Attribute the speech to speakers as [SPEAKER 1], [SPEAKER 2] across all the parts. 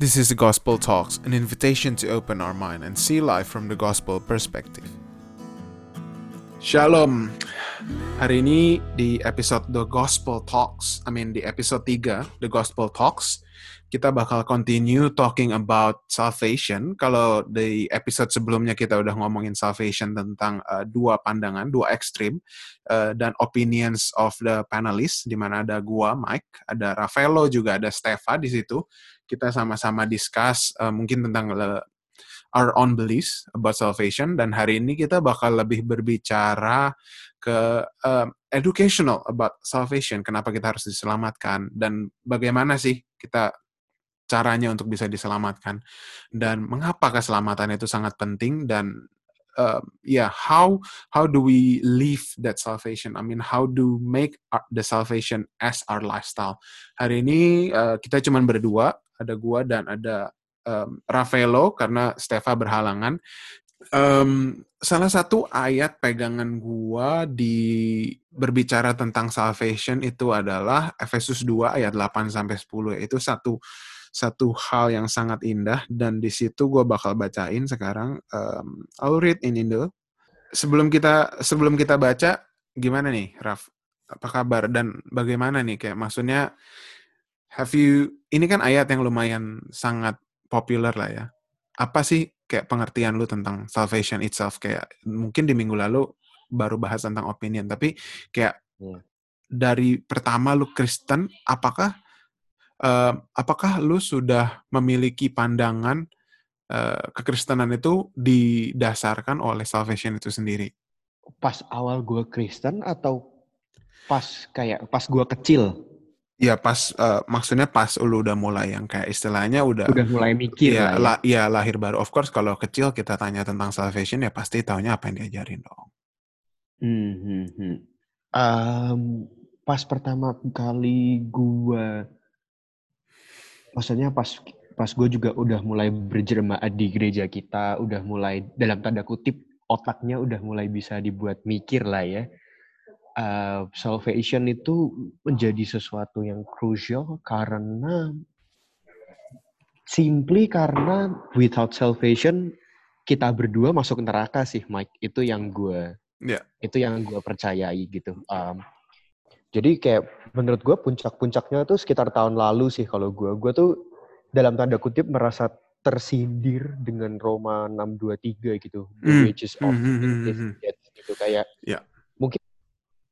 [SPEAKER 1] This is the Gospel Talks, an invitation to open our mind and see life from the gospel perspective. Shalom. Hari ini di episode The Gospel Talks, I mean di episode 3 The Gospel Talks, kita bakal continue talking about salvation. Kalau di episode sebelumnya kita udah ngomongin salvation tentang uh, dua pandangan, dua ekstrim, uh, dan opinions of the panelists, di mana ada gua, Mike, ada Rafaelo juga, ada Stefa di situ kita sama-sama discuss uh, mungkin tentang uh, our own beliefs about salvation. Dan hari ini kita bakal lebih berbicara ke uh, educational about salvation. Kenapa kita harus diselamatkan? Dan bagaimana sih kita caranya untuk bisa diselamatkan? Dan mengapa keselamatan itu sangat penting? Dan uh, yeah how how do we live that salvation? I mean how do make the salvation as our lifestyle? Hari ini uh, kita cuman berdua ada gua dan ada um, Rafaelo karena Stefa berhalangan. Um, salah satu ayat pegangan gua di berbicara tentang salvation itu adalah Efesus 2 ayat 8 sampai 10 itu satu satu hal yang sangat indah. Dan di situ gue bakal bacain sekarang um, I'll read in Indo. Sebelum kita sebelum kita baca gimana nih Raf? Apa kabar? Dan bagaimana nih kayak maksudnya have you ini kan ayat yang lumayan sangat populer lah ya. Apa sih kayak pengertian lu tentang salvation itself kayak mungkin di minggu lalu baru bahas tentang opinion tapi kayak hmm. dari pertama lu Kristen apakah uh, apakah lu sudah memiliki pandangan uh, kekristenan itu didasarkan oleh salvation itu sendiri?
[SPEAKER 2] Pas awal gue Kristen atau pas kayak pas gue kecil?
[SPEAKER 1] Ya pas uh, maksudnya pas lu udah mulai yang kayak istilahnya udah
[SPEAKER 2] udah mulai mikir
[SPEAKER 1] ya, lah ya. La, ya lahir baru. Of course kalau kecil kita tanya tentang salvation ya pasti taunya apa yang diajarin dong.
[SPEAKER 2] Hmm, hmm. Um, pas pertama kali gua maksudnya pas pas gue juga udah mulai berjemaat di gereja kita, udah mulai dalam tanda kutip otaknya udah mulai bisa dibuat mikir lah ya uh, salvation itu menjadi sesuatu yang krusial karena simply karena without salvation kita berdua masuk neraka sih Mike itu yang gue yeah. itu yang gue percayai gitu um, jadi kayak menurut gue puncak-puncaknya tuh sekitar tahun lalu sih kalau gue gue tuh dalam tanda kutip merasa tersindir dengan Roma 623 gitu mm. the wages of mm -hmm. gitu kayak yeah.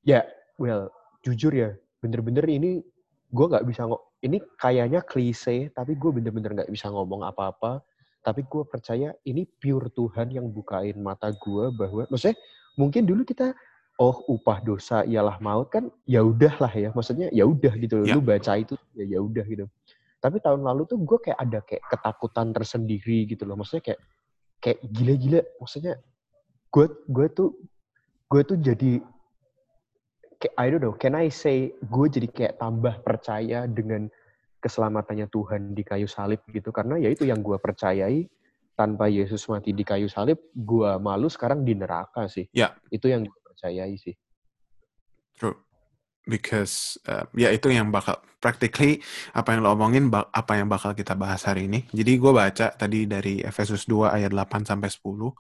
[SPEAKER 2] Ya, well, jujur ya, bener-bener ini gue nggak bisa ngomong. Ini kayaknya klise, tapi gue bener-bener nggak bisa ngomong apa-apa. Tapi gue percaya ini pure Tuhan yang bukain mata gue bahwa, maksudnya mungkin dulu kita oh upah dosa ialah maut kan ya udahlah ya maksudnya ya udah gitu ya. lu baca itu ya ya udah gitu tapi tahun lalu tuh gue kayak ada kayak ketakutan tersendiri gitu loh maksudnya kayak kayak gila-gila maksudnya gue gue tuh gue tuh jadi I don't know, can I say gue jadi kayak tambah percaya dengan keselamatannya Tuhan di kayu salib gitu? Karena ya itu yang gue percayai tanpa Yesus mati di kayu salib gue malu sekarang di neraka sih.
[SPEAKER 1] Ya. Yeah.
[SPEAKER 2] itu yang gue percayai sih.
[SPEAKER 1] True. Because uh, ya itu yang bakal practically apa yang lo omongin apa yang bakal kita bahas hari ini. Jadi gue baca tadi dari Efesus 2 ayat 8 sampai 10 um,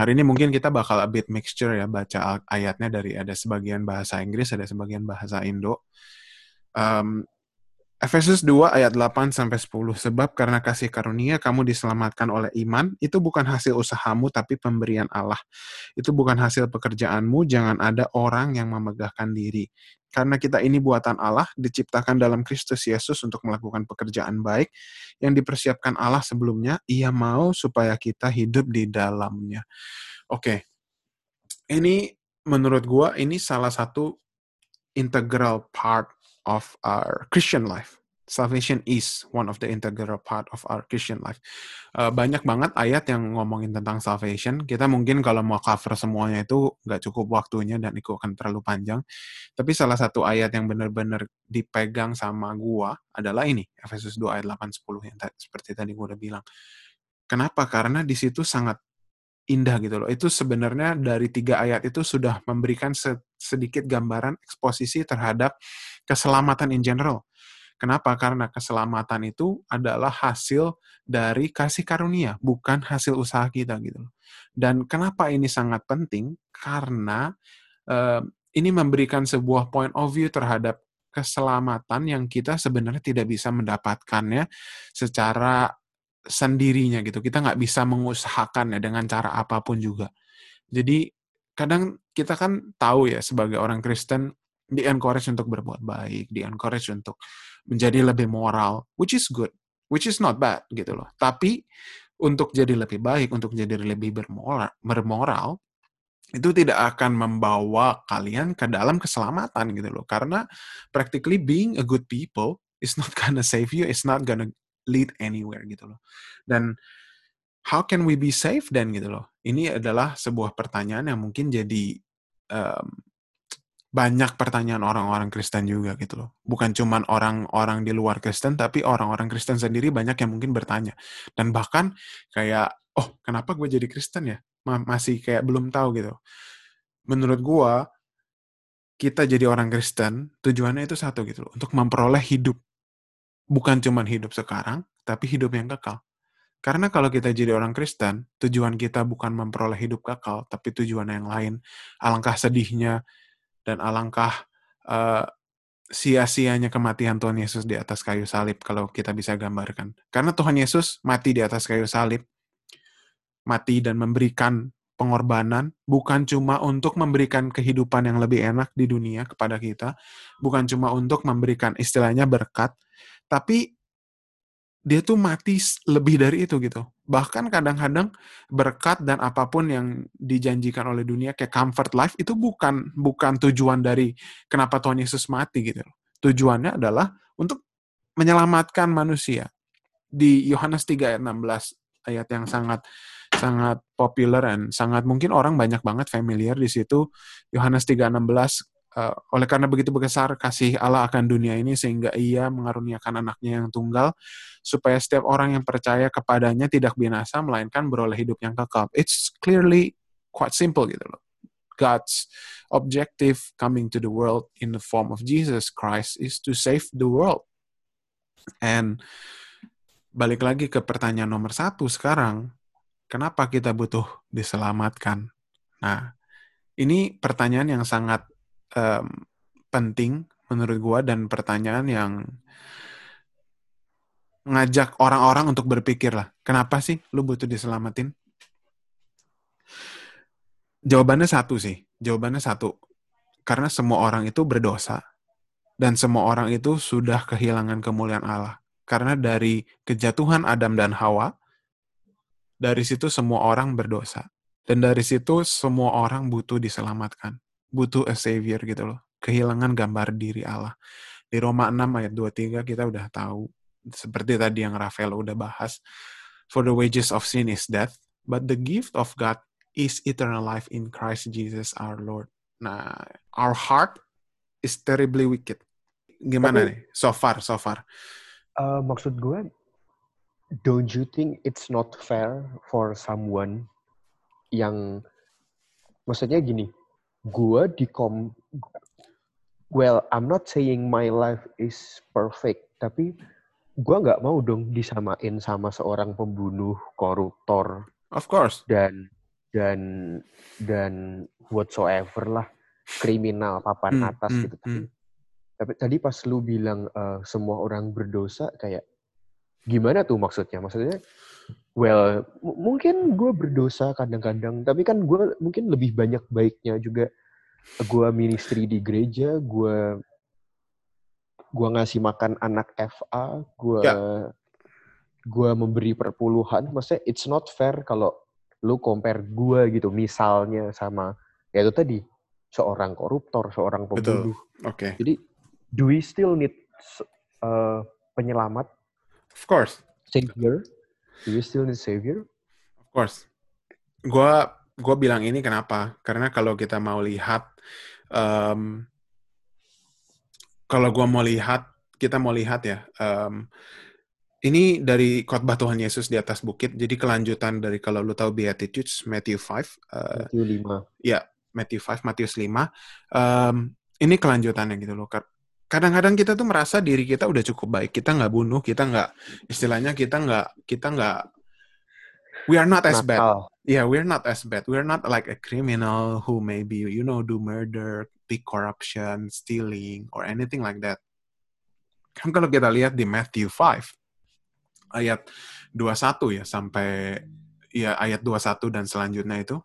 [SPEAKER 1] Hari ini mungkin kita bakal a bit mixture ya baca ayatnya dari ada sebagian bahasa Inggris, ada sebagian bahasa Indo. Um, Efesus 2 ayat 8 sampai 10 sebab karena kasih karunia kamu diselamatkan oleh iman itu bukan hasil usahamu tapi pemberian Allah. Itu bukan hasil pekerjaanmu, jangan ada orang yang memegahkan diri. Karena kita ini buatan Allah, diciptakan dalam Kristus Yesus untuk melakukan pekerjaan baik yang dipersiapkan Allah sebelumnya, ia mau supaya kita hidup di dalamnya. Oke. Okay. Ini menurut gua ini salah satu integral part of our Christian life. Salvation is one of the integral part of our Christian life. Uh, banyak banget ayat yang ngomongin tentang salvation. Kita mungkin kalau mau cover semuanya itu nggak cukup waktunya dan itu akan terlalu panjang. Tapi salah satu ayat yang benar-benar dipegang sama gua adalah ini, Efesus 2 ayat 8 10 yang seperti tadi gua udah bilang. Kenapa? Karena di situ sangat indah gitu loh. Itu sebenarnya dari tiga ayat itu sudah memberikan sedikit gambaran eksposisi terhadap keselamatan in general. Kenapa? Karena keselamatan itu adalah hasil dari kasih karunia, bukan hasil usaha kita gitu. Dan kenapa ini sangat penting? Karena uh, ini memberikan sebuah point of view terhadap keselamatan yang kita sebenarnya tidak bisa mendapatkannya secara sendirinya gitu. Kita nggak bisa mengusahakannya dengan cara apa pun juga. Jadi kadang kita kan tahu ya sebagai orang Kristen di encourage untuk berbuat baik, di encourage untuk menjadi lebih moral, which is good, which is not bad gitu loh. Tapi untuk jadi lebih baik, untuk jadi lebih bermoral, bermoral itu tidak akan membawa kalian ke dalam keselamatan gitu loh. Karena practically being a good people is not gonna save you, it's not gonna lead anywhere gitu loh. Dan how can we be safe then gitu loh. Ini adalah sebuah pertanyaan yang mungkin jadi um, banyak pertanyaan orang-orang Kristen juga gitu loh. Bukan cuma orang-orang di luar Kristen, tapi orang-orang Kristen sendiri banyak yang mungkin bertanya. Dan bahkan kayak, oh kenapa gue jadi Kristen ya? Masih kayak belum tahu gitu. Menurut gue, kita jadi orang Kristen, tujuannya itu satu gitu loh. Untuk memperoleh hidup. Bukan cuma hidup sekarang, tapi hidup yang kekal. Karena kalau kita jadi orang Kristen, tujuan kita bukan memperoleh hidup kekal, tapi tujuan yang lain. Alangkah sedihnya dan alangkah uh, sia-sianya kematian Tuhan Yesus di atas kayu salib kalau kita bisa gambarkan. Karena Tuhan Yesus mati di atas kayu salib, mati dan memberikan pengorbanan bukan cuma untuk memberikan kehidupan yang lebih enak di dunia kepada kita, bukan cuma untuk memberikan istilahnya berkat, tapi dia tuh mati lebih dari itu gitu. Bahkan kadang-kadang berkat dan apa pun yang dijanjikan oleh dunia kayak comfort life itu bukan bukan tujuan dari kenapa Tuhan Yesus mati gitu. Tujuannya adalah untuk menyelamatkan manusia. Di Yohanes 3 ayat 16 ayat yang sangat sangat populer dan sangat mungkin orang banyak banget familiar di situ. Yohanes 3:16 Uh, oleh karena begitu besar kasih Allah akan dunia ini sehingga ia mengaruniakan anaknya yang tunggal supaya setiap orang yang percaya kepadanya tidak binasa melainkan beroleh hidup yang kekal. It's clearly quite simple gitu loh. God's objective coming to the world in the form of Jesus Christ is to save the world. And balik lagi ke pertanyaan nomor satu sekarang, kenapa kita butuh diselamatkan? Nah, ini pertanyaan yang sangat um, penting menurut gue dan pertanyaan yang ngajak orang-orang untuk berpikir lah, kenapa sih lu butuh diselamatin? Jawabannya satu sih, jawabannya satu. Karena semua orang itu berdosa dan semua orang itu sudah kehilangan kemuliaan Allah. Karena dari kejatuhan Adam dan Hawa, dari situ semua orang berdosa. Dan dari situ semua orang butuh diselamatkan butuh a savior gitu loh. Kehilangan gambar diri Allah. Di Roma 6 ayat 23 kita udah tahu seperti tadi yang Rafael udah bahas. For the wages of sin is death, but the gift of God is eternal life in Christ Jesus our Lord. Nah, our heart is terribly wicked. Gimana Tapi, nih? So far, so far.
[SPEAKER 2] Uh, maksud gue, don't you think it's not fair for someone yang maksudnya gini, gue di kom well I'm not saying my life is perfect tapi gue nggak mau dong disamain sama seorang pembunuh koruptor.
[SPEAKER 1] Of course.
[SPEAKER 2] Dan dan dan whatsoever lah. Kriminal papan hmm, atas hmm, gitu. Hmm. tapi tadi pas lu bilang uh, semua orang berdosa kayak gimana tuh maksudnya? Maksudnya well mungkin gue berdosa kadang-kadang tapi kan gue mungkin lebih banyak baiknya juga. Gue ministry di gereja gue gue ngasih makan anak FA gue yeah. gue memberi perpuluhan. Maksudnya it's not fair kalau lu compare gue gitu misalnya sama ya itu tadi seorang koruptor seorang pembunuh.
[SPEAKER 1] Oke. Okay.
[SPEAKER 2] jadi do we still need uh, penyelamat
[SPEAKER 1] of course
[SPEAKER 2] savior Do you still need savior?
[SPEAKER 1] Of course. Gua gua bilang ini kenapa? Karena kalau kita mau lihat um, kalau gua mau lihat kita mau lihat ya um, ini dari khotbah Tuhan Yesus di atas bukit. Jadi kelanjutan dari kalau lu tahu Beatitudes Matthew 5 uh,
[SPEAKER 2] Matthew 5.
[SPEAKER 1] Ya, Matthew 5, Matius 5. Um, ini kelanjutannya gitu loh. Kadang-kadang kita tuh merasa diri kita udah cukup baik. Kita nggak bunuh, kita nggak istilahnya kita nggak kita nggak we are not as bad. Yeah, we're not as bad. We're not like a criminal who maybe you know do murder, big corruption, stealing or anything like that. Kan kalau kita lihat di Matthew 5 ayat 21 ya sampai ya ayat 21 dan selanjutnya itu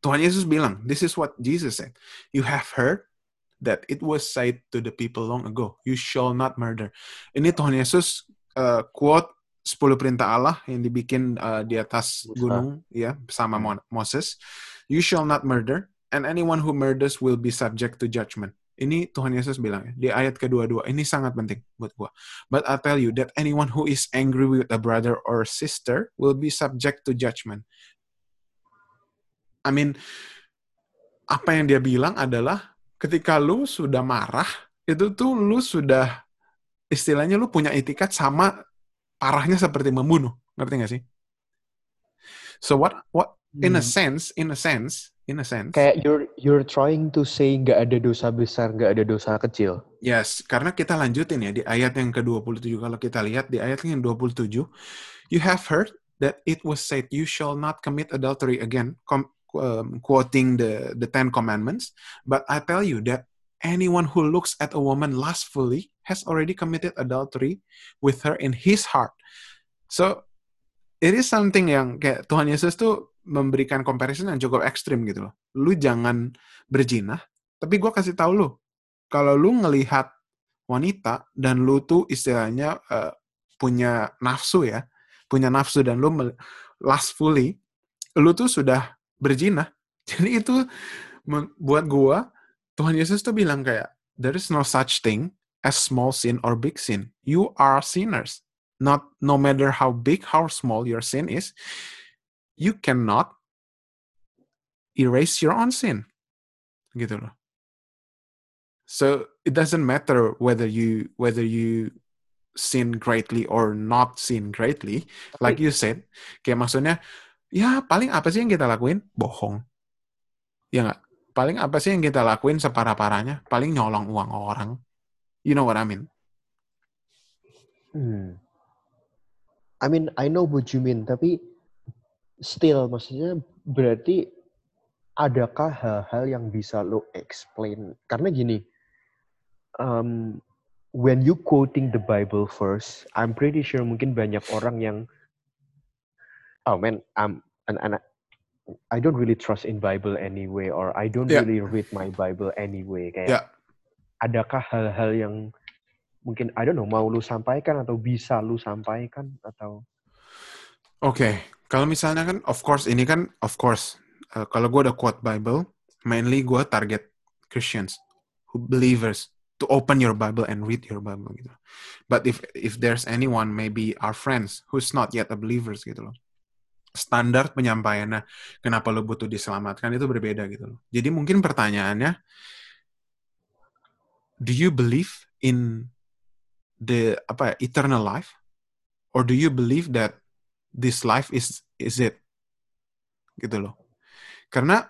[SPEAKER 1] Tuhan Yesus bilang, this is what Jesus said. You have heard that it was said to the people long ago, you shall not murder. Ini Tuhan Yesus uh, quote 10 perintah Allah yang dibikin uh, di atas gunung ya bersama hmm. Moses. You shall not murder and anyone who murders will be subject to judgment. Ini Tuhan Yesus bilang ya, di ayat kedua-dua. Ini sangat penting buat gua. But I tell you that anyone who is angry with a brother or sister will be subject to judgment. I mean, apa yang dia bilang adalah ketika lu sudah marah, itu tuh lu sudah istilahnya lu punya etikat sama parahnya seperti membunuh. Ngerti gak sih? So what what in a hmm. sense, in a sense, in a sense.
[SPEAKER 2] Kayak you're you're trying to say nggak ada dosa besar, nggak ada dosa kecil.
[SPEAKER 1] Yes, karena kita lanjutin ya di ayat yang ke-27 kalau kita lihat di ayat yang 27, you have heard that it was said you shall not commit adultery again um, quoting the the Ten Commandments, but I tell you that anyone who looks at a woman lustfully has already committed adultery with her in his heart. So it is something yang kayak Tuhan Yesus tuh memberikan comparison yang cukup ekstrim gitu loh. Lu jangan berjinah, tapi gue kasih tahu lu, kalau lu ngelihat wanita dan lu tuh istilahnya uh, punya nafsu ya, punya nafsu dan lu lustfully, lu tuh sudah berzina. Jadi itu buat gua Tuhan Yesus tuh bilang kayak there is no such thing as small sin or big sin. You are sinners. Not no matter how big how small your sin is, you cannot erase your own sin. Gitu loh. So it doesn't matter whether you whether you sin greatly or not sin greatly, like you said. Kayak maksudnya ya paling apa sih yang kita lakuin? Bohong. Ya nggak? Paling apa sih yang kita lakuin separah-parahnya? Paling nyolong uang orang. You know what I mean?
[SPEAKER 2] Hmm. I mean, I know what you mean, tapi still, maksudnya berarti adakah hal-hal yang bisa lo explain? Karena gini, um, when you quoting the Bible first, I'm pretty sure mungkin banyak orang yang oh man, I'm and, and I don't really trust in Bible anyway, or I don't yeah. really read my Bible anyway. Kayak, yeah. adakah hal-hal yang mungkin I don't know mau lu sampaikan atau bisa lu sampaikan atau?
[SPEAKER 1] Oke, okay. kalau misalnya kan, of course ini kan, of course, uh, kalau gue udah quote Bible, mainly gue target Christians, who believers, to open your Bible and read your Bible gitu. But if if there's anyone, maybe our friends who's not yet a believers gitu loh standar penyampaiannya kenapa lo butuh diselamatkan itu berbeda gitu loh. Jadi mungkin pertanyaannya do you believe in the apa eternal life or do you believe that this life is is it gitu loh. Karena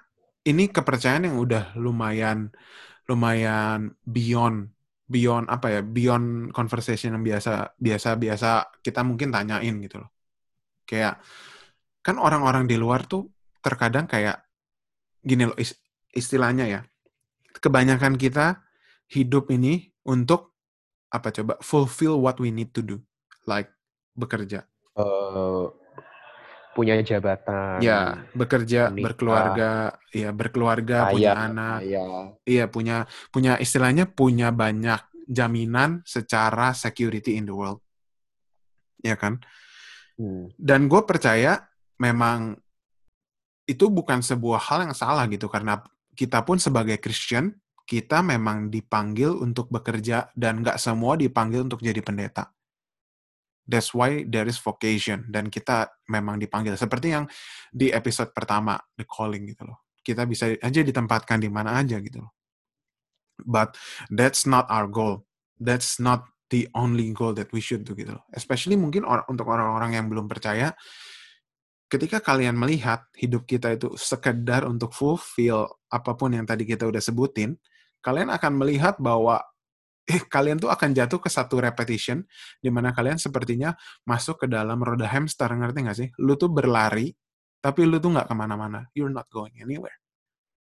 [SPEAKER 1] ini kepercayaan yang udah lumayan lumayan beyond beyond apa ya beyond conversation yang biasa biasa biasa kita mungkin tanyain gitu loh. Kayak kan orang-orang di luar tuh terkadang kayak gini loh istilahnya ya. Kebanyakan kita hidup ini untuk apa coba fulfill what we need to do, like bekerja. Uh,
[SPEAKER 2] punya jabatan.
[SPEAKER 1] Ya, bekerja, menikah, berkeluarga, ya berkeluarga, kaya, punya anak. Iya, punya punya istilahnya punya banyak jaminan secara security in the world. Ya kan? Hmm. Dan gue percaya memang itu bukan sebuah hal yang salah gitu karena kita pun sebagai Christian kita memang dipanggil untuk bekerja dan nggak semua dipanggil untuk jadi pendeta. That's why there is vocation dan kita memang dipanggil seperti yang di episode pertama the calling gitu loh. Kita bisa aja ditempatkan di mana aja gitu loh. But that's not our goal. That's not the only goal that we should do gitu loh. Especially mungkin or untuk orang-orang yang belum percaya, ketika kalian melihat hidup kita itu sekedar untuk fulfill apa pun yang tadi kita udah sebutin, kalian akan melihat bahwa eh, kalian tuh akan jatuh ke satu repetition di mana kalian sepertinya masuk ke dalam roda hamster ngerti nggak sih? Lu tuh berlari tapi lu tuh nggak ke mana-mana. You're not going anywhere.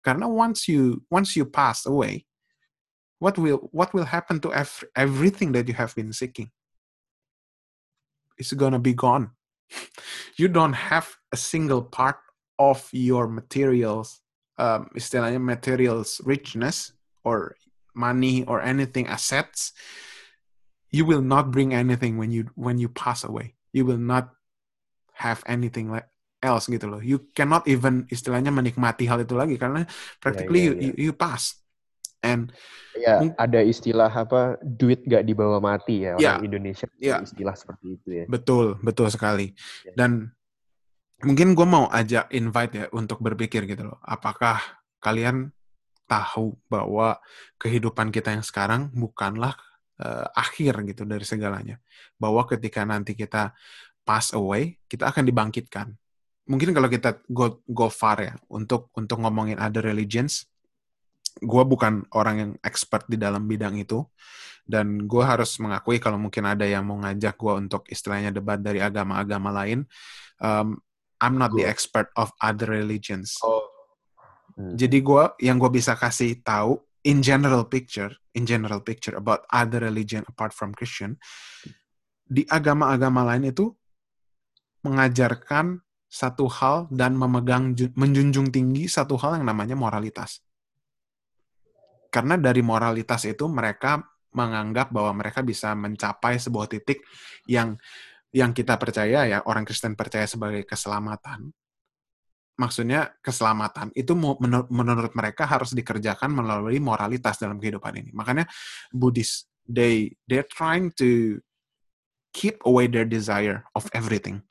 [SPEAKER 1] Karena once you once you pass away, what will what will happen to every, everything that you have been seeking? It's gonna be gone. You don't have a single part of your materials, um, istilahnya materials richness or money or anything assets. You will not bring anything when you when you pass away. You will not have anything like else gitu loh. You cannot even istilahnya menikmati hal itu lagi karena practically yeah, yeah, yeah. You, you pass. And
[SPEAKER 2] ya ada istilah apa duit gak dibawa mati ya orang yeah, Indonesia yeah. istilah seperti itu ya.
[SPEAKER 1] Betul, betul sekali. Yeah. Dan mungkin gue mau ajak invite ya untuk berpikir gitu loh. Apakah kalian tahu bahwa kehidupan kita yang sekarang bukanlah uh, akhir gitu dari segalanya. Bahwa ketika nanti kita pass away, kita akan dibangkitkan mungkin kalau kita go go far ya untuk untuk ngomongin other religions gue bukan orang yang expert di dalam bidang itu dan gue harus mengakui kalau mungkin ada yang mau ngajak gue untuk istilahnya debat dari agama-agama lain um, I'm not the expert of other religions oh. hmm. jadi gue yang gue bisa kasih tahu in general picture in general picture about other religion apart from Christian di agama-agama lain itu mengajarkan satu hal dan memegang menjunjung tinggi satu hal yang namanya moralitas. Karena dari moralitas itu mereka menganggap bahwa mereka bisa mencapai sebuah titik yang yang kita percaya ya orang Kristen percaya sebagai keselamatan. Maksudnya keselamatan itu menurut mereka harus dikerjakan melalui moralitas dalam kehidupan ini. Makanya Buddhis they they're trying to keep away their desire of everything.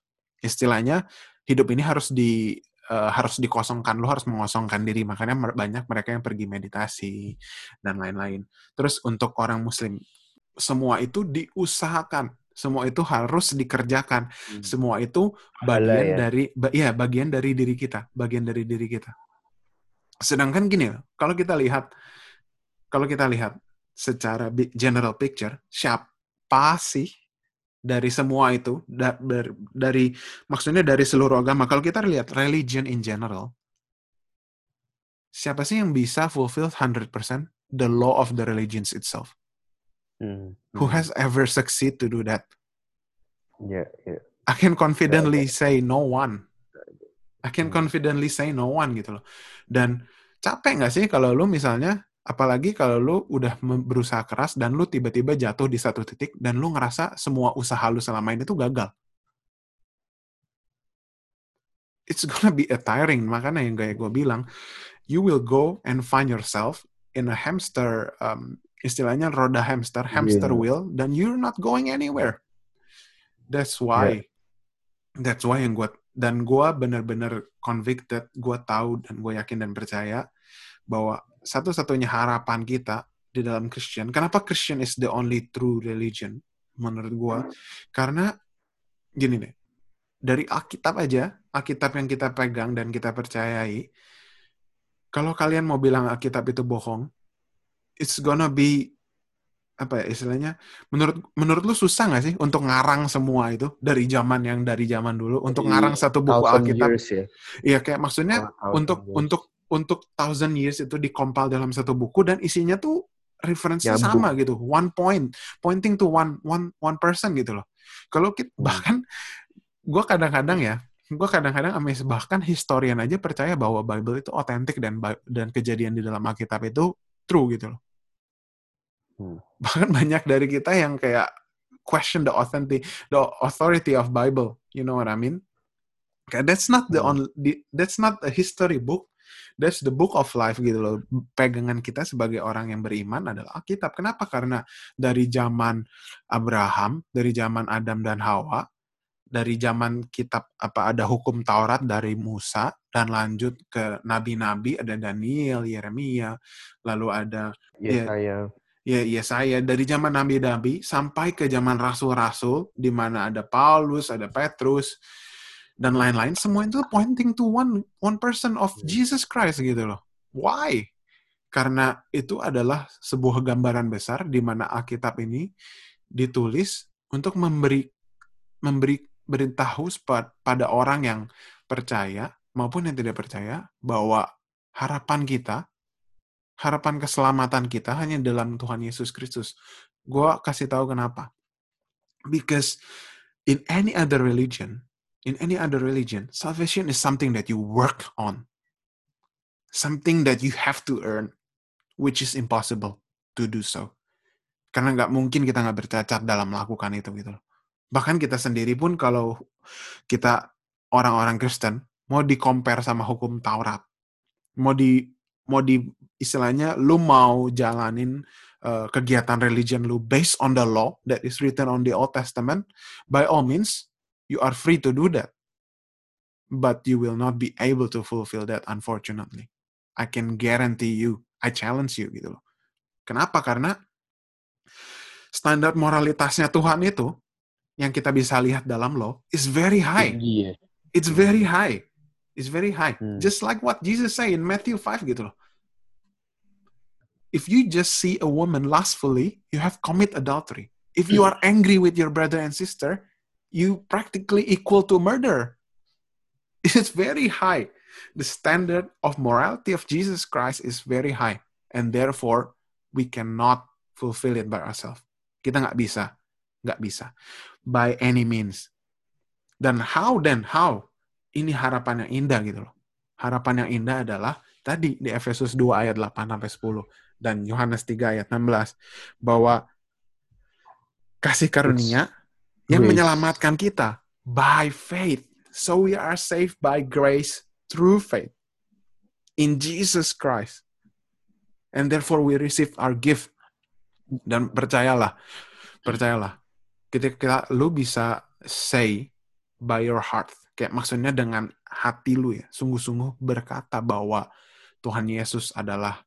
[SPEAKER 1] Istilahnya hidup ini harus di uh, harus dikosongkan lo harus mengosongkan diri makanya banyak mereka yang pergi meditasi dan lain-lain terus untuk orang muslim semua itu diusahakan semua itu harus dikerjakan hmm. semua itu bagian ya. dari ba ya bagian dari diri kita bagian dari diri kita sedangkan gini kalau kita lihat kalau kita lihat secara general picture siapa sih dari semua itu da, dari, dari maksudnya dari seluruh agama kalau kita lihat religion in general siapa sih yang bisa fulfill 100% the law of the religions itself hmm. who has ever succeed to do that
[SPEAKER 2] yeah yeah
[SPEAKER 1] I can confidently yeah, yeah. say no one I can hmm. confidently say no one gitu loh dan capek nggak sih kalau lu misalnya Apalagi kalau lu udah berusaha keras dan lu tiba-tiba jatuh di satu titik dan lu ngerasa semua usaha lu selama ini tuh gagal. It's gonna be a tiring. Makanya yang kayak gue bilang, you will go and find yourself in a hamster, um, istilahnya roda hamster, hamster yeah. wheel, dan you're not going anywhere. That's why, yeah. that's why yang gue dan gue bener-bener convicted, gue tahu dan gue yakin dan percaya bahwa satu-satunya harapan kita di dalam Christian. Kenapa Christian is the only true religion menurut gua? Karena gini nih, dari Alkitab aja, Alkitab yang kita pegang dan kita percayai, kalau kalian mau bilang Alkitab itu bohong, it's gonna be apa ya istilahnya menurut menurut lu susah nggak sih untuk ngarang semua itu dari zaman yang dari zaman dulu untuk ngarang satu buku Alkitab ya? Iya kayak maksudnya oh, untuk years. untuk untuk thousand years itu dikompal dalam satu buku dan isinya tuh referensinya sama gitu. One point pointing to one one one person gitu loh. Kalau kita hmm. bahkan gue kadang-kadang ya gue kadang-kadang amazed. Bahkan historian aja percaya bahwa Bible itu otentik dan dan kejadian di dalam Alkitab itu true gitu loh. Hmm. bahkan banyak dari kita yang kayak question the authentic the authority of Bible you know what I mean? That's not the hmm. only that's not a history book that's the book of life gitu loh. Pegangan kita sebagai orang yang beriman adalah Alkitab. Kenapa? Karena dari zaman Abraham, dari zaman Adam dan Hawa, dari zaman kitab apa ada hukum Taurat dari Musa dan lanjut ke nabi-nabi ada Daniel, Yeremia, lalu ada
[SPEAKER 2] Yesaya.
[SPEAKER 1] Ya, ya saya dari zaman nabi-nabi sampai ke zaman rasul-rasul di mana ada Paulus, ada Petrus, dan lain-lain semua itu pointing to one one person of Jesus Christ gitu loh. Why? Karena itu adalah sebuah gambaran besar di mana Alkitab ini ditulis untuk memberi memberi beritahu pada orang yang percaya maupun yang tidak percaya bahwa harapan kita, harapan keselamatan kita hanya dalam Tuhan Yesus Kristus. Gue kasih tahu kenapa. Because in any other religion, in any other religion, salvation is something that you work on. Something that you have to earn which is impossible to do so. Karena nggak mungkin kita nggak bercacat dalam melakukan itu gitu Bahkan kita sendiri pun kalau kita orang-orang Kristen mau di compare sama hukum Taurat, mau di mau di istilahnya lu mau jalanin uh, kegiatan religion lu based on the law that is written on the Old Testament, by all means you are free to do that. But you will not be able to fulfill that unfortunately. I can guarantee you I challenge you gitu loh. Kenapa? Karena standar moralitasnya Tuhan itu yang kita bisa lihat dalam law is very high.
[SPEAKER 2] Yeah.
[SPEAKER 1] It's very high. It's very high. Hmm. Just like what Jesus say in Matthew 5 gitu loh. If you just see a woman lustfully, you have commit adultery. If you are angry with your brother and sister, you practically equal to murder. It's very high the standard of morality of Jesus Christ is very high, and therefore we cannot fulfill it by ourselves. Kita nggak bisa, nggak bisa, by any means. Dan how then how? Ini harapan yang indah gitu loh. Harapan yang indah adalah tadi di Efesus 2 ayat 8 sampai 10 dan Yohanes 3 ayat 16 bahwa kasih karunia yang menyelamatkan kita by faith. So we are saved by grace through faith in Jesus Christ. And therefore we receive our gift. Dan percayalah, percayalah, ketika lu bisa say by your heart, kayak maksudnya dengan hati lu ya, sungguh-sungguh berkata bahwa Tuhan Yesus adalah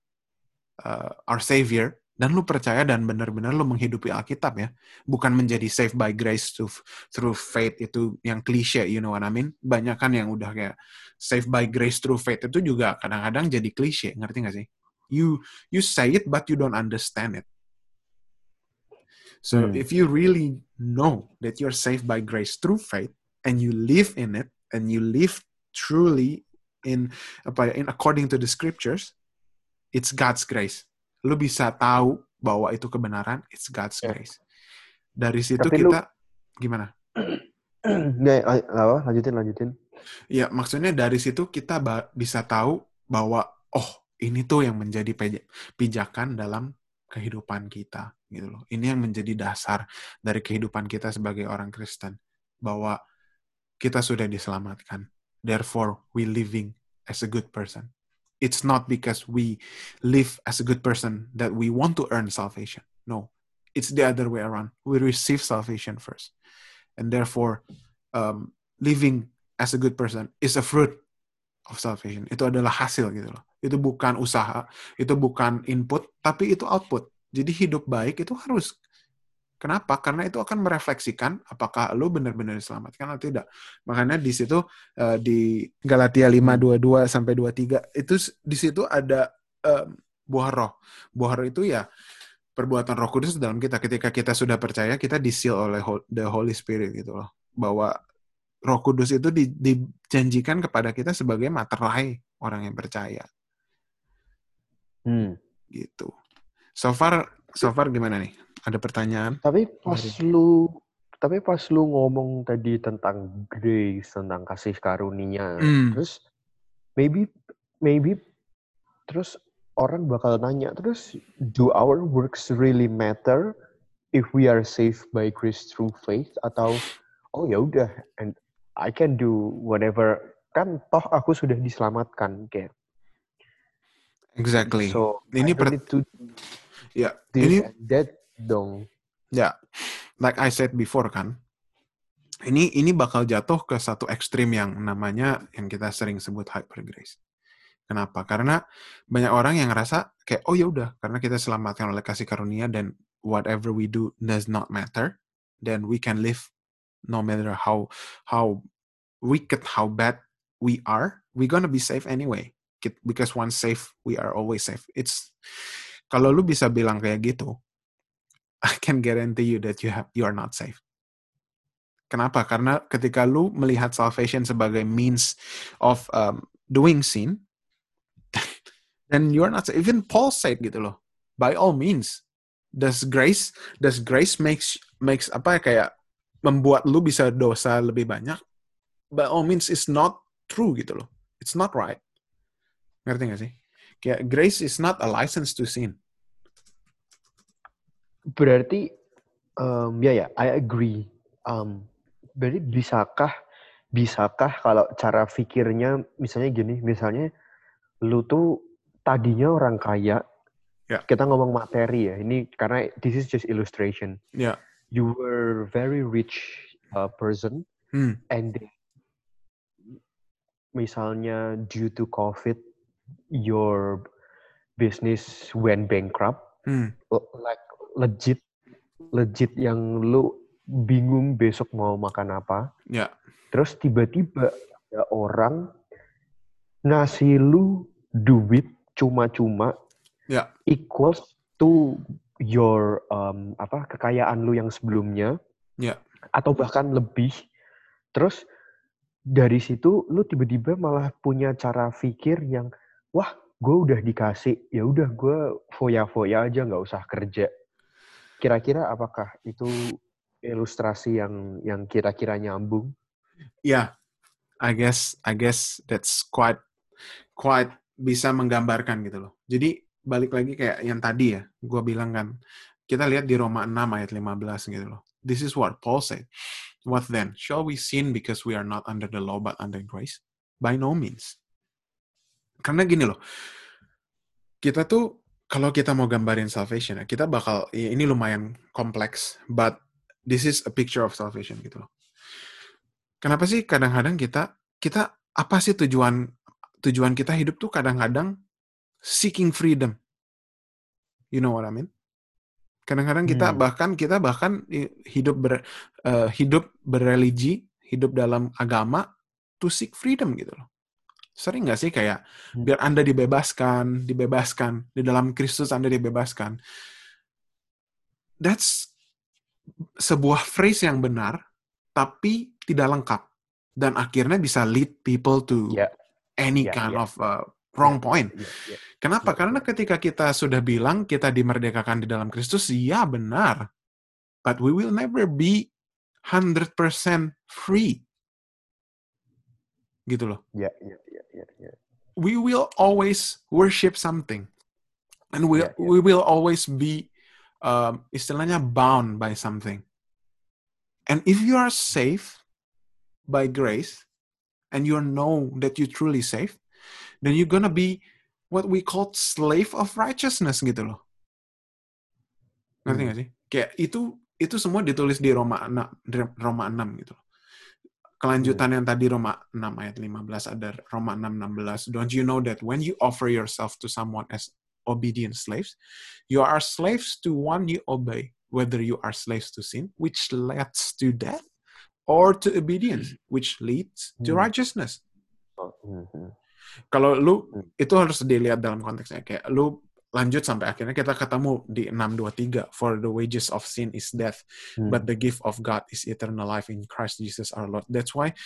[SPEAKER 1] uh, our Savior, dan lu percaya dan benar-benar lu menghidupi Alkitab ya. Bukan menjadi saved by grace to, through faith itu yang klise you know what I mean? Banyak kan yang udah kayak saved by grace through faith itu juga kadang-kadang jadi klise ngerti gak sih? You you say it but you don't understand it. So hmm. if you really know that you're saved by grace through faith and you live in it and you live truly in apa ya, in according to the scriptures it's God's grace lu bisa tahu bahwa itu kebenaran, it's God's yeah. grace. Dari situ Tapi kita lu... gimana?
[SPEAKER 2] Nggak, apa? Lanjutin, lanjutin.
[SPEAKER 1] Ya, maksudnya dari situ kita bisa tahu bahwa oh ini tuh yang menjadi pijakan dalam kehidupan kita gitu loh. Ini yang menjadi dasar dari kehidupan kita sebagai orang Kristen bahwa kita sudah diselamatkan. Therefore, we living as a good person it's not because we live as a good person that we want to earn salvation. No, it's the other way around. We receive salvation first, and therefore, um, living as a good person is a fruit of salvation. Itu adalah hasil gitu loh. Itu bukan usaha, itu bukan input, tapi itu output. Jadi hidup baik itu harus Kenapa? Karena itu akan merefleksikan apakah lo benar-benar diselamatkan atau tidak. Makanya di situ uh, di Galatia 5:22 sampai 23 itu di situ ada buah roh. Buah roh itu ya perbuatan Roh Kudus dalam kita ketika kita sudah percaya kita disil oleh the Holy Spirit gitu loh. Bahwa Roh Kudus itu di, dijanjikan kepada kita sebagai materai orang yang percaya.
[SPEAKER 2] Hmm.
[SPEAKER 1] Gitu. So far so far gimana nih? Ada pertanyaan?
[SPEAKER 2] Tapi pas Mari. lu tapi pas lu ngomong tadi tentang grace, tentang kasih karunia, mm. terus maybe maybe terus orang bakal nanya terus do our works really matter if we are saved by grace through faith atau oh ya udah and I can do whatever kan toh aku sudah diselamatkan kayak
[SPEAKER 1] exactly
[SPEAKER 2] so
[SPEAKER 1] ini per to ya ini
[SPEAKER 2] that dong.
[SPEAKER 1] Ya, like I said before kan, ini ini bakal jatuh ke satu ekstrim yang namanya yang kita sering sebut hyper grace. Kenapa? Karena banyak orang yang ngerasa kayak oh ya udah karena kita selamatkan oleh kasih karunia dan whatever we do does not matter, then we can live no matter how how wicked how bad we are, we gonna be safe anyway. because once safe we are always safe it's kalau lu bisa bilang kayak gitu I can guarantee you that you have you are not safe Kenapa? Karena ketika lu melihat salvation sebagai means of um, doing sin, then you are not even Paul said gitu loh. By all means, does grace does grace makes makes apa ya kayak membuat lu bisa dosa lebih banyak? By all means, it's not true gitu loh. It's not right. Ngerti gak sih? Kayak grace is not a license to sin.
[SPEAKER 2] Berarti, um, ya yeah, ya, yeah, I agree. Um, berarti bisakah bisakah kalau cara pikirnya misalnya gini, misalnya lu tuh tadinya orang kaya, yeah. kita ngomong materi ya, ini karena this is just illustration.
[SPEAKER 1] Yeah.
[SPEAKER 2] You were very rich uh, person, hmm. and misalnya due to COVID, your business went bankrupt, hmm. like legit, legit yang lu bingung besok mau makan apa.
[SPEAKER 1] Ya.
[SPEAKER 2] Terus tiba-tiba ada orang ngasih lu duit cuma-cuma
[SPEAKER 1] ya.
[SPEAKER 2] equals to your um, apa kekayaan lu yang sebelumnya.
[SPEAKER 1] Ya.
[SPEAKER 2] Atau bahkan lebih. Terus dari situ lu tiba-tiba malah punya cara pikir yang wah gue udah dikasih ya udah gue foya-foya aja nggak usah kerja kira-kira apakah itu ilustrasi yang yang kira-kira nyambung?
[SPEAKER 1] Ya, yeah, I guess I guess that's quite quite bisa menggambarkan gitu loh. Jadi balik lagi kayak yang tadi ya, gue bilang kan, kita lihat di Roma 6 ayat 15 gitu loh. This is what Paul said. What then? Shall we sin because we are not under the law but under grace? By no means. Karena gini loh, kita tuh kalau kita mau gambarin salvation ya, kita bakal ini lumayan kompleks, but this is a picture of salvation gitu loh. Kenapa sih kadang-kadang kita kita apa sih tujuan tujuan kita hidup tuh kadang-kadang seeking freedom. You know what I mean? Kadang-kadang kita hmm. bahkan kita bahkan hidup ber uh, hidup berreligi, hidup dalam agama to seek freedom gitu loh. Sering nggak sih kayak hmm. biar Anda dibebaskan, dibebaskan di dalam Kristus Anda dibebaskan. That's sebuah phrase yang benar tapi tidak lengkap dan akhirnya bisa lead people to yeah. any yeah, kind yeah. of uh, wrong yeah, point. Yeah, yeah, Kenapa? Yeah, Karena ketika kita sudah bilang kita dimerdekakan di dalam Kristus, ya benar. But we will never be 100% free. Gitu loh.
[SPEAKER 2] Yeah, yeah, yeah.
[SPEAKER 1] We will always worship something. And we yeah, yeah. we will always be um, istilahnya bound by something. And if you are safe by grace, and you know that you truly safe, then you're gonna be what we call slave of righteousness gitu loh. Ngerti hmm. gak sih? Kayak itu itu semua ditulis di Roma 6, Roma 6 gitu. Kelanjutan hmm. yang tadi Roma 6 ayat 15 ada Roma 6 16. Don't you know that when you offer yourself to someone as obedient slaves. You are slaves to one you obey, whether you are slaves to sin, which leads to death, or to obedience, which leads to hmm. righteousness. Oh, hmm. Kalau lu itu harus dilihat dalam konteksnya kayak lu lanjut sampai akhirnya kita ketemu di 623 for the wages of sin is death hmm. but the gift of God is eternal life in Christ Jesus our Lord. That's why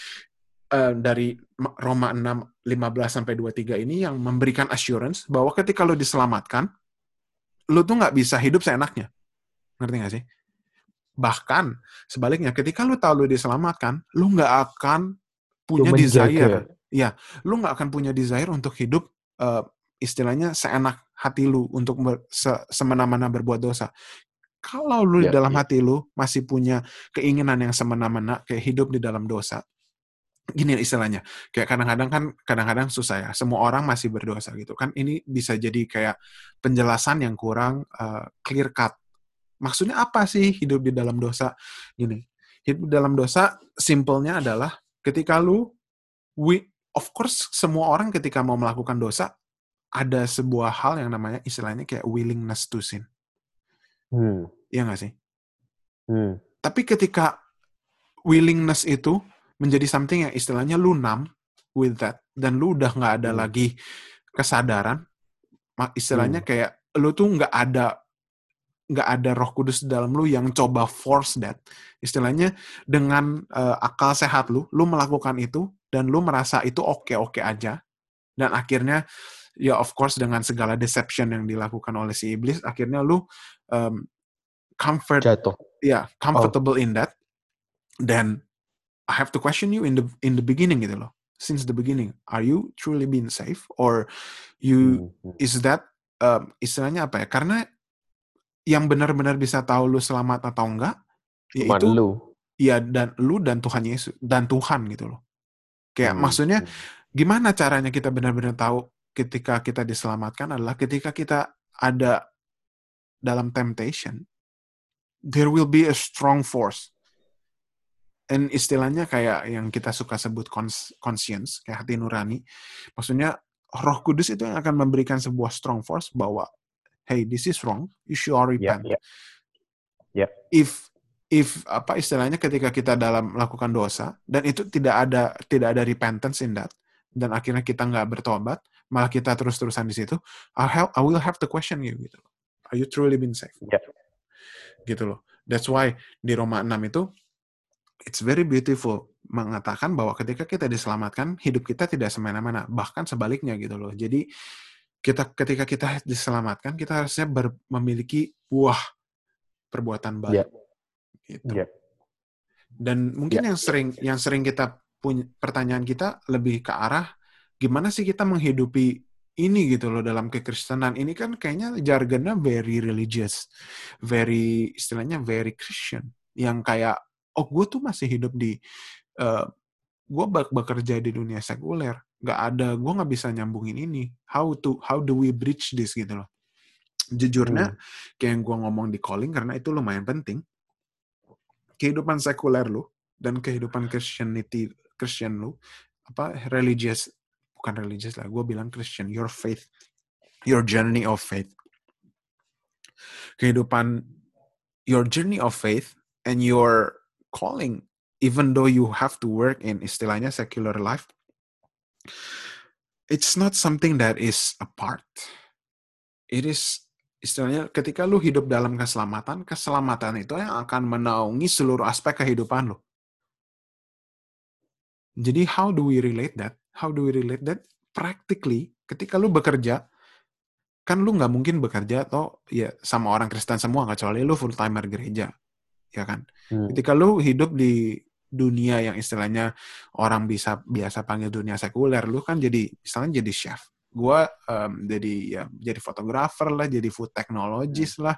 [SPEAKER 1] uh, dari Roma 6 15 sampai 23 ini yang memberikan assurance bahwa ketika lo diselamatkan, lo tuh nggak bisa hidup seenaknya. Ngerti nggak sih? Bahkan sebaliknya, ketika lo tahu lo diselamatkan, lo nggak akan punya desire. Ya, lo nggak akan punya desire untuk hidup uh, istilahnya seenak hati lu untuk se semena-mena berbuat dosa. Kalau lu ya, di dalam ya. hati lu masih punya keinginan yang semena-mena kayak hidup di dalam dosa, gini istilahnya kayak kadang-kadang kan kadang-kadang susah ya semua orang masih berdosa gitu kan ini bisa jadi kayak penjelasan yang kurang uh, clear cut maksudnya apa sih hidup di dalam dosa gini hidup dalam dosa simpelnya adalah ketika lu we of course semua orang ketika mau melakukan dosa ada sebuah hal yang namanya istilahnya kayak willingness to sin hmm. Iya nggak sih hmm. tapi ketika willingness itu menjadi something yang istilahnya lu numb with that dan lu udah nggak ada hmm. lagi kesadaran istilahnya hmm. kayak lu tuh nggak ada nggak ada Roh Kudus dalam lu yang coba force that. Istilahnya dengan uh, akal sehat lu, lu melakukan itu dan lu merasa itu oke-oke aja. Dan akhirnya ya of course dengan segala deception yang dilakukan oleh si iblis, akhirnya lu um, comfort
[SPEAKER 2] jatuh.
[SPEAKER 1] Ya, yeah, comfortable oh. in that. Dan I have to question you in the in the beginning gitu loh. Since the beginning, are you truly being safe or you hmm. is that um, istilahnya apa ya? Karena yang benar-benar bisa tahu lu selamat atau enggak
[SPEAKER 2] Cuma yaitu lu.
[SPEAKER 1] Iya dan lu dan Tuhan Yesus dan Tuhan gitu loh. Kayak hmm. maksudnya hmm. gimana caranya kita benar-benar tahu ketika kita diselamatkan adalah ketika kita ada dalam temptation there will be a strong force. And istilahnya kayak yang kita suka sebut conscience, kayak hati nurani. Maksudnya Roh Kudus itu yang akan memberikan sebuah strong force bahwa hey this is wrong you should repent
[SPEAKER 2] yeah, yeah. yeah.
[SPEAKER 1] if if apa istilahnya ketika kita dalam melakukan dosa dan itu tidak ada tidak ada repentance in that dan akhirnya kita nggak bertobat malah kita terus-terusan di situ I have I will have to question you gitu are you truly been saved
[SPEAKER 2] yeah.
[SPEAKER 1] gitu loh that's why di Roma 6 itu it's very beautiful mengatakan bahwa ketika kita diselamatkan hidup kita tidak semena-mena bahkan sebaliknya gitu loh jadi kita ketika kita diselamatkan kita harusnya ber, memiliki buah perbuatan baik yeah. gitu. Yeah. Dan mungkin yeah. yang sering yang sering kita punya pertanyaan kita lebih ke arah gimana sih kita menghidupi ini gitu loh dalam kekristenan? Ini kan kayaknya jargonnya very religious, very istilahnya very Christian. Yang kayak oh gue tuh masih hidup di uh, eh, gue bekerja di dunia sekuler. Nggak ada gue nggak bisa nyambungin ini. How to how do we bridge this gitu loh? Jujurnya hmm. kayak yang gue ngomong di calling karena itu lumayan penting. Kehidupan sekuler lu dan kehidupan Christianity Christian lu apa religious bukan religious lah gue bilang Christian your faith your journey of faith kehidupan your journey of faith and your calling even though you have to work in istilahnya secular life it's not something that is apart. It is istilahnya ketika lu hidup dalam keselamatan, keselamatan itu yang akan menaungi seluruh aspek kehidupan lu. Jadi how do we relate that? How do we relate that? Practically, ketika lu bekerja, kan lu nggak mungkin bekerja atau ya sama orang Kristen semua kecuali lu full timer gereja, ya kan? Hmm. Ketika lu hidup di dunia yang istilahnya orang bisa biasa panggil dunia sekuler, lu kan jadi misalnya jadi chef. Gua um, jadi ya jadi fotografer lah, jadi food technologist hmm. lah,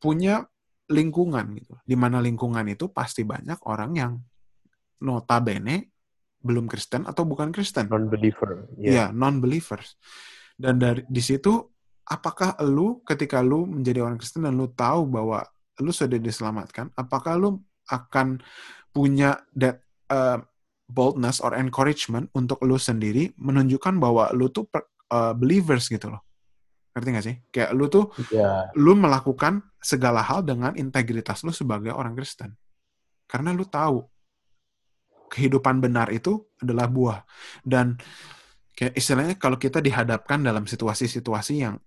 [SPEAKER 1] punya lingkungan gitu. Di mana lingkungan itu pasti banyak orang yang notabene belum Kristen atau bukan Kristen.
[SPEAKER 2] Non-believer.
[SPEAKER 1] Yeah. Ya, non-believers. Dan dari di situ apakah lu ketika lu menjadi orang Kristen dan lu tahu bahwa lu sudah diselamatkan, apakah lu akan punya that uh, boldness or encouragement untuk lu sendiri menunjukkan bahwa lu tuh uh, believers gitu loh. Ngerti gak sih? Kayak lu tuh yeah. lu melakukan segala hal dengan integritas lu sebagai orang Kristen. Karena lu tahu kehidupan benar itu adalah buah. Dan kayak istilahnya kalau kita dihadapkan dalam situasi-situasi yang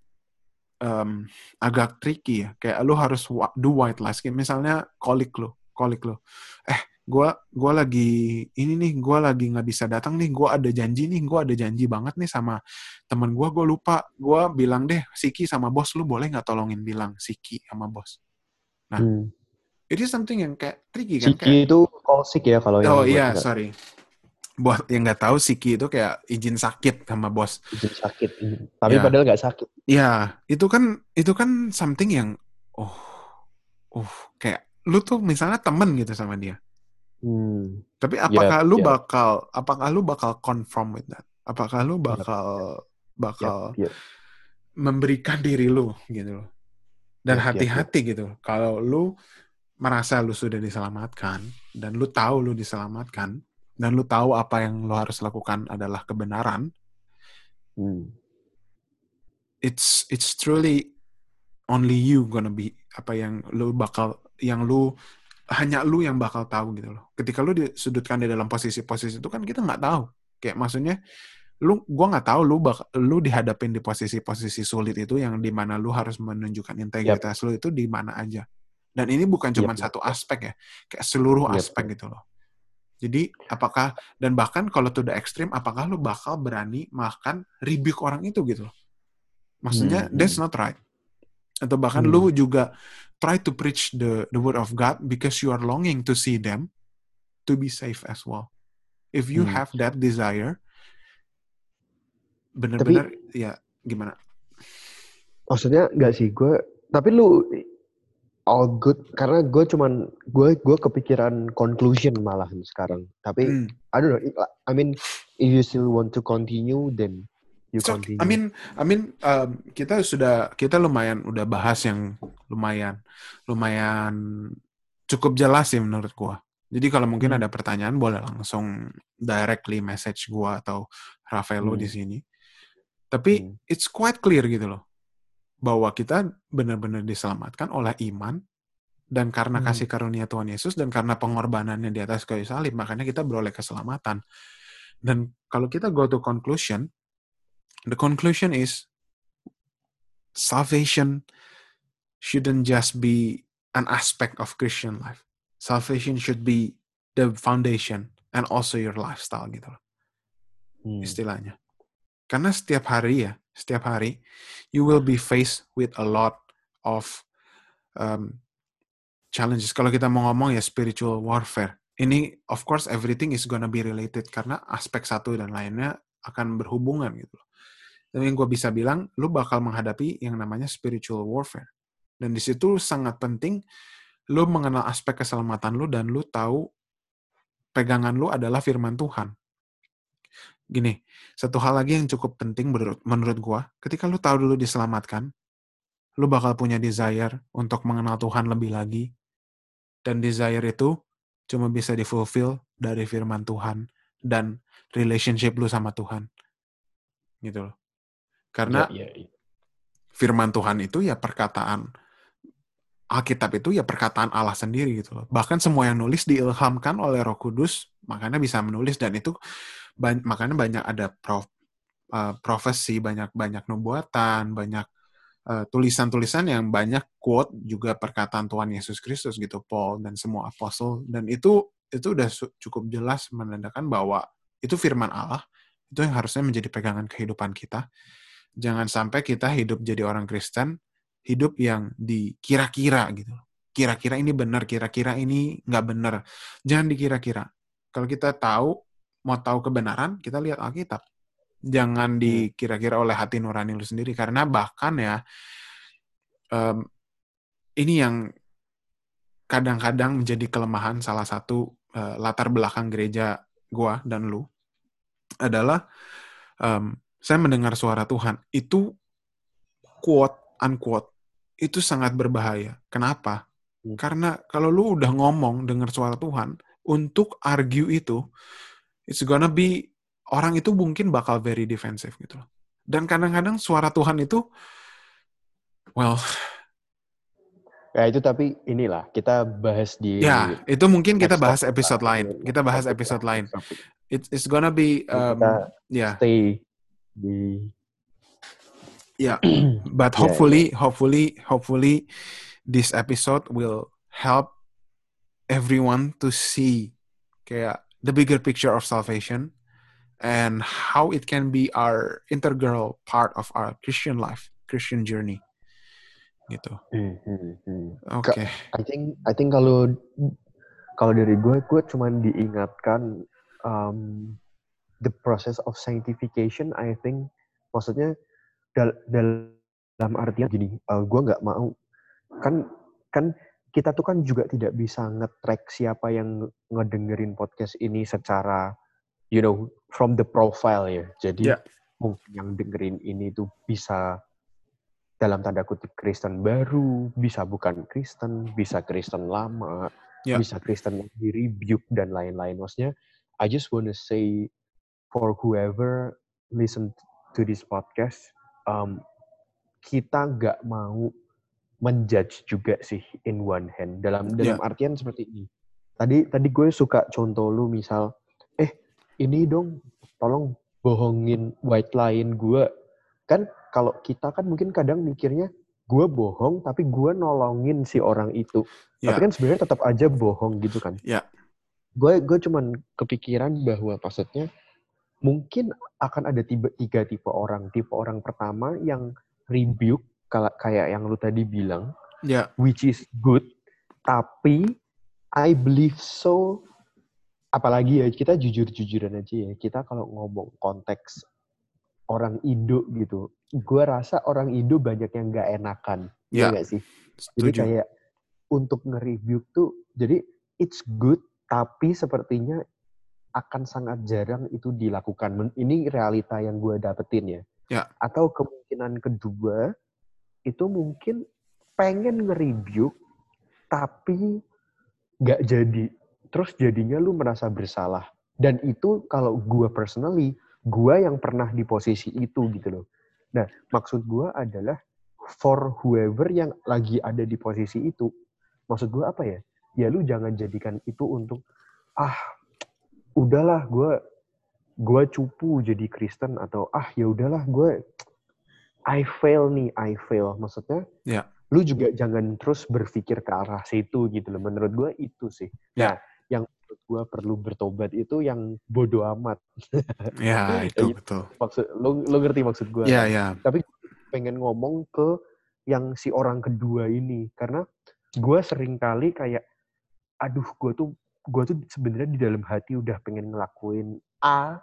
[SPEAKER 1] um, agak tricky ya, kayak lu harus do white lies. Kayak misalnya kolik lu, kolik lu. Eh, gue gua lagi ini nih gue lagi nggak bisa datang nih gue ada janji nih gue ada janji banget nih sama teman gue gue lupa gue bilang deh Siki sama bos lu boleh nggak tolongin bilang Siki sama bos nah hmm. Itu something yang kayak tricky kan
[SPEAKER 2] Siki kayak, itu call sick ya kalau
[SPEAKER 1] oh iya sorry buat yang nggak tahu Siki itu kayak izin sakit sama bos
[SPEAKER 2] izin sakit tapi ya. padahal nggak sakit
[SPEAKER 1] ya itu kan itu kan something yang oh uh kayak lu tuh misalnya temen gitu sama dia
[SPEAKER 2] Hmm.
[SPEAKER 1] Tapi apakah yep, lu yep. bakal apakah lu bakal confirm with that? Apakah lu bakal yep. bakal yep, yep. memberikan diri lu gitu loh. Dan hati-hati yep, yep. gitu. Kalau lu merasa lu sudah diselamatkan dan lu tahu lu diselamatkan dan lu tahu apa yang lu harus lakukan adalah kebenaran.
[SPEAKER 2] Hmm.
[SPEAKER 1] It's it's truly only you gonna be apa yang lu bakal yang lu hanya lu yang bakal tahu gitu loh. Ketika lu disudutkan di dalam posisi-posisi itu kan kita nggak tahu. Kayak maksudnya lu gua nggak tahu lu bak, lu dihadapin di posisi-posisi sulit itu yang di mana lu harus menunjukkan integritas yep. lu itu di mana aja dan ini bukan cuma yep. satu aspek ya kayak seluruh yep. aspek gitu loh jadi apakah dan bahkan kalau tuh udah ekstrim apakah lu bakal berani makan rebuke orang itu gitu loh maksudnya hmm. that's hmm. not right atau bahkan hmm. lu juga try to preach the the word of God because you are longing to see them to be safe as well if you hmm. have that desire bener-bener ya gimana?
[SPEAKER 2] Maksudnya nggak sih gue, tapi lu all good karena gue cuman gue gue kepikiran conclusion malah sekarang. Tapi hmm. I don't know. I mean, if you still want to continue, then you so, continue.
[SPEAKER 1] I mean, I mean, um, kita sudah kita lumayan udah bahas yang lumayan lumayan cukup jelas sih menurut gue. Jadi kalau mungkin hmm. ada pertanyaan boleh langsung directly message gue atau Rafaelo hmm. di sini. Tapi hmm. it's quite clear gitu loh bahwa kita benar-benar diselamatkan oleh iman dan karena hmm. kasih karunia Tuhan Yesus dan karena pengorbanannya di atas kayu salib makanya kita beroleh keselamatan. Dan kalau kita go to conclusion, the conclusion is salvation shouldn't just be an aspect of Christian life. Salvation should be the foundation and also your lifestyle gitu loh. Hmm. Istilahnya. Karena setiap hari ya, setiap hari, you will be faced with a lot of um, challenges. Kalau kita mau ngomong ya spiritual warfare. Ini of course everything is gonna be related karena aspek satu dan lainnya akan berhubungan gitu loh. Dan yang gue bisa bilang, lu bakal menghadapi yang namanya spiritual warfare. Dan di situ sangat penting lu mengenal aspek keselamatan lu dan lu tahu pegangan lu adalah firman Tuhan gini, satu hal lagi yang cukup penting menurut menurut gua, ketika lu tahu dulu diselamatkan, lu bakal punya desire untuk mengenal Tuhan lebih lagi. Dan desire itu cuma bisa difulfill dari firman Tuhan dan relationship lu sama Tuhan. Gitu loh. Karena ya, ya, ya. firman Tuhan itu ya perkataan Alkitab itu ya perkataan Allah sendiri gitu loh. Bahkan semua yang nulis diilhamkan oleh Roh Kudus, makanya bisa menulis dan itu banyak, makanya banyak ada prof, uh, profesi, banyak banyak nubuatan, banyak uh, tulisan-tulisan yang banyak quote juga perkataan Tuhan Yesus Kristus gitu, Paul dan semua apostle dan itu itu udah cukup jelas menandakan bahwa itu firman Allah, itu yang harusnya menjadi pegangan kehidupan kita. Jangan sampai kita hidup jadi orang Kristen, hidup yang dikira-kira gitu. Kira-kira ini benar, kira-kira ini nggak benar. Jangan dikira-kira. Kalau kita tahu mau tahu kebenaran, kita lihat Alkitab. Jangan hmm. dikira-kira oleh hati nurani lu sendiri. Karena bahkan ya, um, ini yang kadang-kadang menjadi kelemahan salah satu uh, latar belakang gereja gua dan lu adalah um, saya mendengar suara Tuhan itu quote unquote itu sangat berbahaya. Kenapa? Hmm. Karena kalau lu udah ngomong dengar suara Tuhan untuk argue itu it's gonna be orang itu mungkin bakal very defensive gitu loh. Dan kadang-kadang suara Tuhan itu well
[SPEAKER 2] Ya itu tapi inilah kita bahas di
[SPEAKER 1] Ya, itu mungkin kita bahas episode lain. Kita bahas episode lain. It's, it's gonna be um, ya. Yeah.
[SPEAKER 2] Stay di
[SPEAKER 1] Yeah, but hopefully, yeah, yeah. hopefully, hopefully, this episode will help everyone to see kayak the bigger picture of salvation and how it can be our integral part of our Christian life, Christian journey. Gitu. Hmm, hmm,
[SPEAKER 2] hmm. Oke. Okay. I think I think kalau kalau dari gue, gue cuma diingatkan um, the process of sanctification. I think maksudnya dal dalam artian gini, uh, gue nggak mau kan kan kita tuh kan juga tidak bisa nge-track siapa yang ngedengerin podcast ini secara you know from the profile ya. Jadi yeah. mungkin yang dengerin ini tuh bisa dalam tanda kutip Kristen baru, bisa bukan Kristen, bisa Kristen lama, yeah. bisa Kristen yang di rebuke dan lain-lain. Maksudnya, I just wanna say for whoever listen to this podcast, um, kita nggak mau menjudge juga sih in one hand dalam dalam yeah. artian seperti ini. Tadi tadi gue suka contoh lu misal, eh ini dong tolong bohongin white line gue kan kalau kita kan mungkin kadang mikirnya gue bohong tapi gue nolongin si orang itu yeah. tapi kan sebenarnya tetap aja bohong gitu kan
[SPEAKER 1] yeah.
[SPEAKER 2] gue gue cuman kepikiran bahwa maksudnya mungkin akan ada tiba, tiga tipe orang tipe orang pertama yang rebuke kayak yang lu tadi bilang
[SPEAKER 1] yeah.
[SPEAKER 2] which is good tapi I believe so apalagi ya kita jujur-jujuran aja ya kita kalau ngomong konteks orang Indo gitu gue rasa orang Indo banyak yang nggak enakan ya nggak sih Setuju. jadi kayak untuk nge-review tuh jadi it's good tapi sepertinya akan sangat jarang itu dilakukan ini realita yang gue dapetin ya
[SPEAKER 1] ya
[SPEAKER 2] atau kemungkinan kedua itu mungkin pengen nge-review tapi nggak jadi terus jadinya lu merasa bersalah. Dan itu kalau gue personally, gue yang pernah di posisi itu gitu loh. Nah, maksud gue adalah for whoever yang lagi ada di posisi itu, maksud gue apa ya? Ya lu jangan jadikan itu untuk ah udahlah gue gue cupu jadi Kristen atau ah ya udahlah gue I fail nih I fail maksudnya
[SPEAKER 1] ya.
[SPEAKER 2] lu juga jangan terus berpikir ke arah situ gitu loh menurut gue itu sih
[SPEAKER 1] ya.
[SPEAKER 2] nah yang menurut gue perlu bertobat itu yang bodoh amat.
[SPEAKER 1] Ya itu betul.
[SPEAKER 2] Maksud lo lo ngerti maksud gue?
[SPEAKER 1] Ya ya.
[SPEAKER 2] Tapi pengen ngomong ke yang si orang kedua ini karena gue sering kali kayak, aduh gue tuh gue tuh sebenarnya di dalam hati udah pengen ngelakuin A,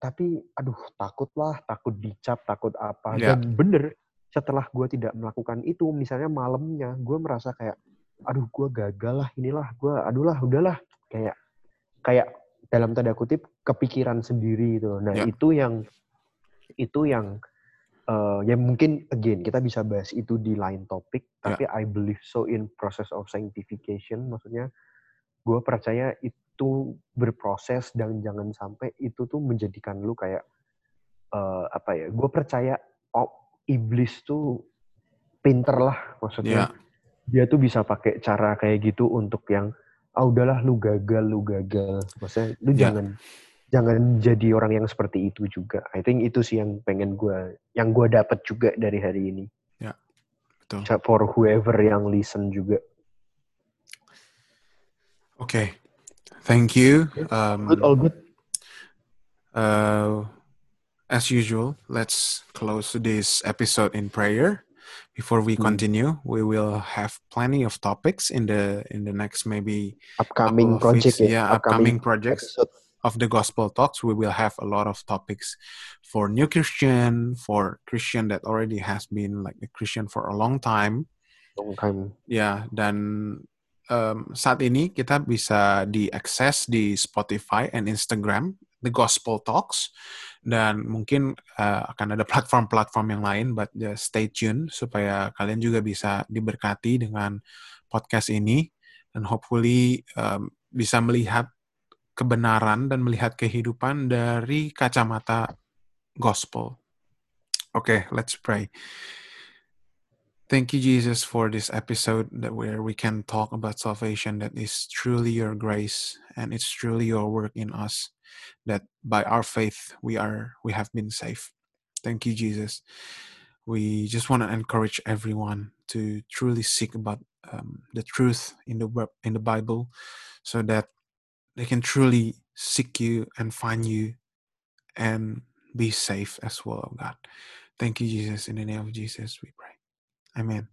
[SPEAKER 2] tapi aduh takut lah, takut dicap, takut apa. Ya. Dan bener setelah gue tidak melakukan itu, misalnya malamnya gue merasa kayak aduh gue gagal lah inilah gue aduh lah udahlah kayak kayak dalam tanda kutip kepikiran sendiri gitu nah ya. itu yang itu yang uh, ya mungkin again kita bisa bahas itu di lain topik ya. tapi I believe so in process of sanctification maksudnya gue percaya itu berproses dan jangan sampai itu tuh menjadikan lu kayak uh, apa ya gue percaya oh, iblis tuh pinter lah maksudnya yeah dia tuh bisa pakai cara kayak gitu untuk yang ah udahlah lu gagal lu gagal maksudnya lu yeah. jangan jangan jadi orang yang seperti itu juga I think itu sih yang pengen gue yang gue dapat juga dari hari ini
[SPEAKER 1] ya yeah. betul
[SPEAKER 2] for whoever yang listen juga
[SPEAKER 1] oke okay. Thank you. Um,
[SPEAKER 2] good all good.
[SPEAKER 1] uh, as usual let's close this episode in prayer. Before we hmm. continue we will have plenty of topics in the in the next maybe
[SPEAKER 2] upcoming project
[SPEAKER 1] yeah, upcoming, upcoming projects episode. of the gospel talks. We will have a lot of topics for new christian for christian that already has been like a christian for a long time.
[SPEAKER 2] Long time.
[SPEAKER 1] Yeah, dan um, saat ini kita bisa diakses di Spotify and Instagram The Gospel Talks dan mungkin uh, akan ada platform-platform yang lain but just stay tune supaya kalian juga bisa diberkati dengan podcast ini dan hopefully um, bisa melihat kebenaran dan melihat kehidupan dari kacamata gospel. Oke, okay, let's pray. Thank you, Jesus, for this episode that where we can talk about salvation that is truly your grace and it's truly your work in us. That by our faith we are we have been saved. Thank you, Jesus. We just want to encourage everyone to truly seek about um, the truth in the in the Bible, so that they can truly seek you and find you, and be safe as well, oh God. Thank you, Jesus. In the name of Jesus, we pray. Amén.